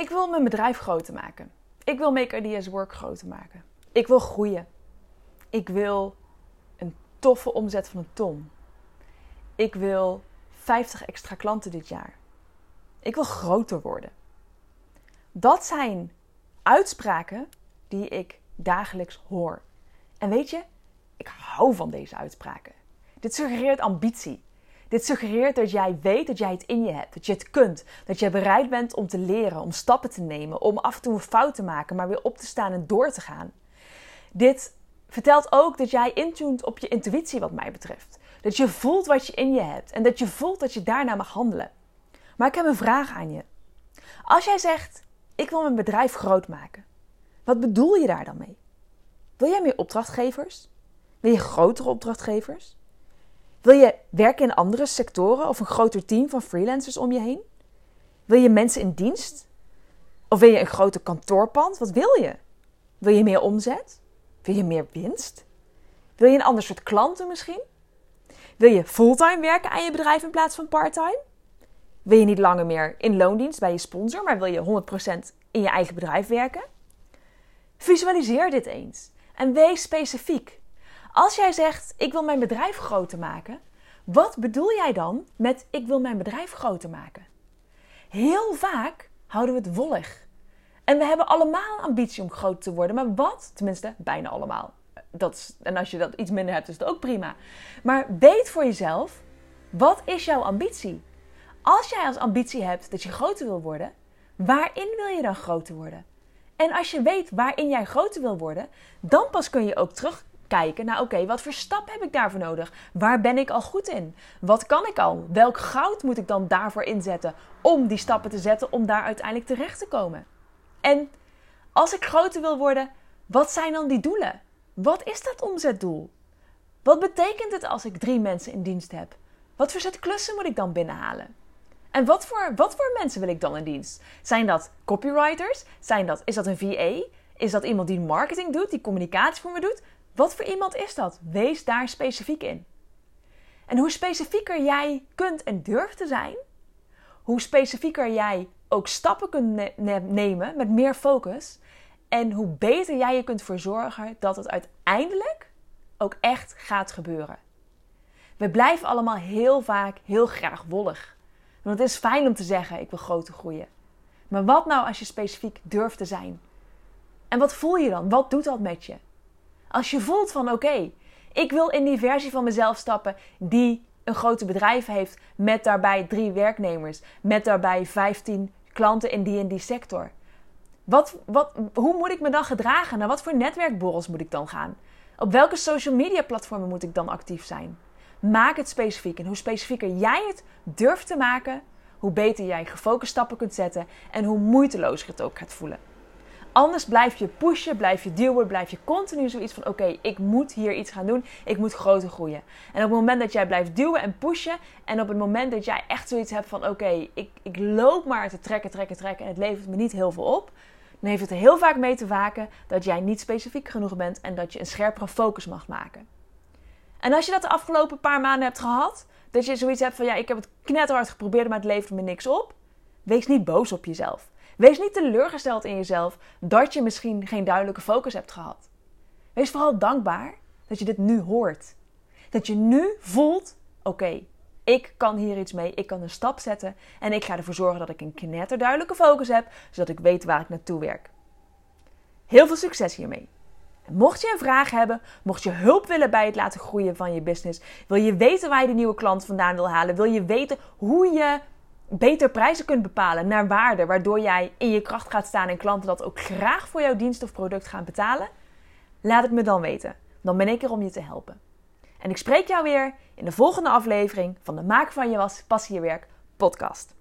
Ik wil mijn bedrijf groter maken. Ik wil Make Ideas Work groter maken. Ik wil groeien. Ik wil een toffe omzet van een ton. Ik wil 50 extra klanten dit jaar. Ik wil groter worden. Dat zijn uitspraken die ik dagelijks hoor. En weet je, ik hou van deze uitspraken. Dit suggereert ambitie. Dit suggereert dat jij weet dat jij het in je hebt, dat je het kunt, dat jij bereid bent om te leren, om stappen te nemen, om af en toe een fout te maken, maar weer op te staan en door te gaan. Dit vertelt ook dat jij intunt op je intuïtie, wat mij betreft. Dat je voelt wat je in je hebt en dat je voelt dat je daarna mag handelen. Maar ik heb een vraag aan je. Als jij zegt: Ik wil mijn bedrijf groot maken, wat bedoel je daar dan mee? Wil jij meer opdrachtgevers? Wil je grotere opdrachtgevers? Wil je werken in andere sectoren of een groter team van freelancers om je heen? Wil je mensen in dienst? Of wil je een groter kantoorpand? Wat wil je? Wil je meer omzet? Wil je meer winst? Wil je een ander soort klanten misschien? Wil je fulltime werken aan je bedrijf in plaats van parttime? Wil je niet langer meer in loondienst bij je sponsor, maar wil je 100% in je eigen bedrijf werken? Visualiseer dit eens en wees specifiek. Als jij zegt: Ik wil mijn bedrijf groter maken, wat bedoel jij dan met: Ik wil mijn bedrijf groter maken? Heel vaak houden we het wollig. En we hebben allemaal ambitie om groot te worden, maar wat? Tenminste, bijna allemaal. Dat is, en als je dat iets minder hebt, is dat ook prima. Maar weet voor jezelf: wat is jouw ambitie? Als jij als ambitie hebt dat je groter wil worden, waarin wil je dan groter worden? En als je weet waarin jij groter wil worden, dan pas kun je ook terug kijken oké, wat voor stap heb ik daarvoor nodig? Waar ben ik al goed in? Wat kan ik al? Welk goud moet ik dan daarvoor inzetten om die stappen te zetten om daar uiteindelijk terecht te komen? En als ik groter wil worden, wat zijn dan die doelen? Wat is dat omzetdoel? Wat betekent het als ik drie mensen in dienst heb? Wat voor soort klussen moet ik dan binnenhalen? En wat voor, wat voor mensen wil ik dan in dienst? Zijn dat copywriters? Zijn dat, is dat een VA? Is dat iemand die marketing doet, die communicatie voor me doet? Wat voor iemand is dat? Wees daar specifiek in. En hoe specifieker jij kunt en durft te zijn, hoe specifieker jij ook stappen kunt nemen met meer focus en hoe beter jij je kunt verzorgen dat het uiteindelijk ook echt gaat gebeuren. We blijven allemaal heel vaak heel graag wollig. Want het is fijn om te zeggen: ik wil groter groeien. Maar wat nou als je specifiek durft te zijn? En wat voel je dan? Wat doet dat met je? Als je voelt van oké, ik wil in die versie van mezelf stappen die een grote bedrijf heeft met daarbij drie werknemers, met daarbij 15 klanten in die en die sector. Wat, wat, hoe moet ik me dan gedragen? Naar wat voor netwerkborrels moet ik dan gaan? Op welke social media platformen moet ik dan actief zijn? Maak het specifiek. En hoe specifieker jij het durft te maken, hoe beter jij gefocust stappen kunt zetten en hoe moeitelozer het ook gaat voelen. Anders blijf je pushen, blijf je duwen, blijf je continu zoiets van: oké, ik moet hier iets gaan doen, ik moet groter groeien. En op het moment dat jij blijft duwen en pushen, en op het moment dat jij echt zoiets hebt van: oké, ik, ik loop maar te trekken, trekken, trekken en het levert me niet heel veel op, dan heeft het er heel vaak mee te maken dat jij niet specifiek genoeg bent en dat je een scherpere focus mag maken. En als je dat de afgelopen paar maanden hebt gehad, dat je zoiets hebt van: ja, ik heb het knetterhard geprobeerd, maar het levert me niks op, wees niet boos op jezelf. Wees niet teleurgesteld in jezelf dat je misschien geen duidelijke focus hebt gehad. Wees vooral dankbaar dat je dit nu hoort. Dat je nu voelt: oké, ik kan hier iets mee, ik kan een stap zetten en ik ga ervoor zorgen dat ik een knetterduidelijke focus heb, zodat ik weet waar ik naartoe werk. Heel veel succes hiermee. mocht je een vraag hebben, mocht je hulp willen bij het laten groeien van je business, wil je weten waar je de nieuwe klant vandaan wil halen, wil je weten hoe je beter prijzen kunt bepalen naar waarde, waardoor jij in je kracht gaat staan en klanten dat ook graag voor jouw dienst of product gaan betalen? Laat het me dan weten. Dan ben ik er om je te helpen. En ik spreek jou weer in de volgende aflevering van de Maak van je was passiewerk podcast.